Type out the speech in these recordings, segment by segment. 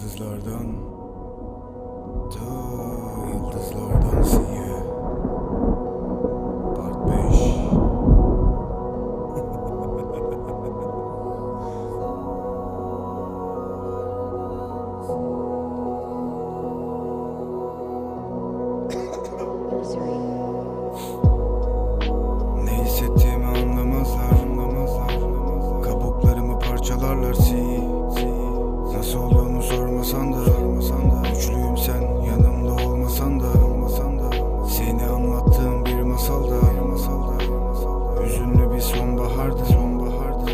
Yıldızlardan Ta yıldızlardan siye Part 5 Nursery. Ne hissettiğimi anlamazlar anlamazlar. Kabuklarımı parçalarlar si Nasıl olduğumu sormasan da sormasan da Güçlüyüm sen yanımda olmasan da olmasan da Seni anlattığım bir masalda masalda Hüzünlü bir sonbahardı sonbahardı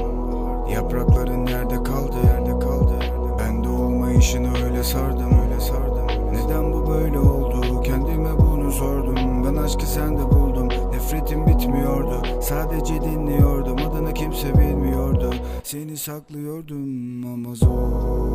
Yaprakların yerde kaldı yerde kaldı Ben de olmayışını öyle sardım öyle sardım Neden bu böyle oldu? Kendime bunu sordum Ben aşkı sende buldum nefretim bitmiyordu Sadece dinliyordum adını kimse bilmiyordu Seni saklıyordum ama zor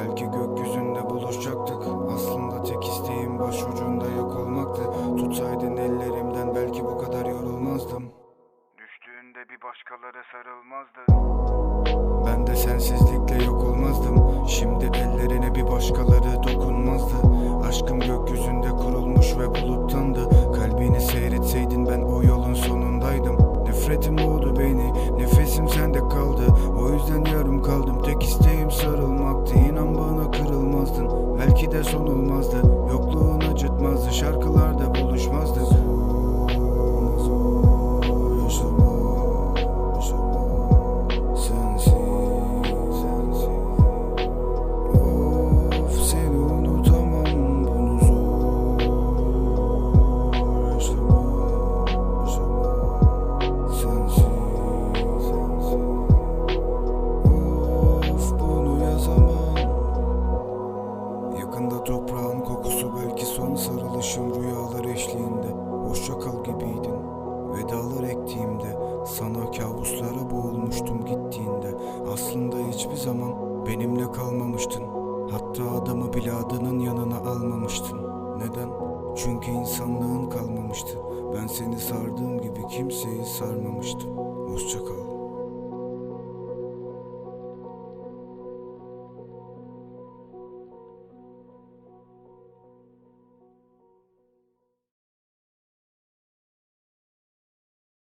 Belki gökyüzünde buluşacaktık. Aslında tek isteğim başucunda yok olmaktı. Tutsaydın ellerimden belki bu kadar yorulmazdım. Düştüğünde bir başkaları sarılmazdı. Ben de sensizlikle yok olmazdım. Şimdi ellerine bir başkaları dokunmazdı Nefretim boğdu beni Nefesim sende kaldı. O yüzden yarım kaldım Tek isteğim sarılmaktı. İnan bana kırılmazdın Belki de son olmazdı. Yokluğun acıtmazdı Şarkılarda Yakında toprağın kokusu belki son sarılışım rüyalar eşliğinde. Hoşça kal gibiydin. Vedalar ektiğimde sana kabuslara boğulmuştum gittiğinde. Aslında hiçbir zaman benimle kalmamıştın. Hatta adamı bile adının yanına almamıştın. Neden? Çünkü insanlığın kalmamıştı. Ben seni sardığım gibi kimseyi sarmamıştım. Hoşça kal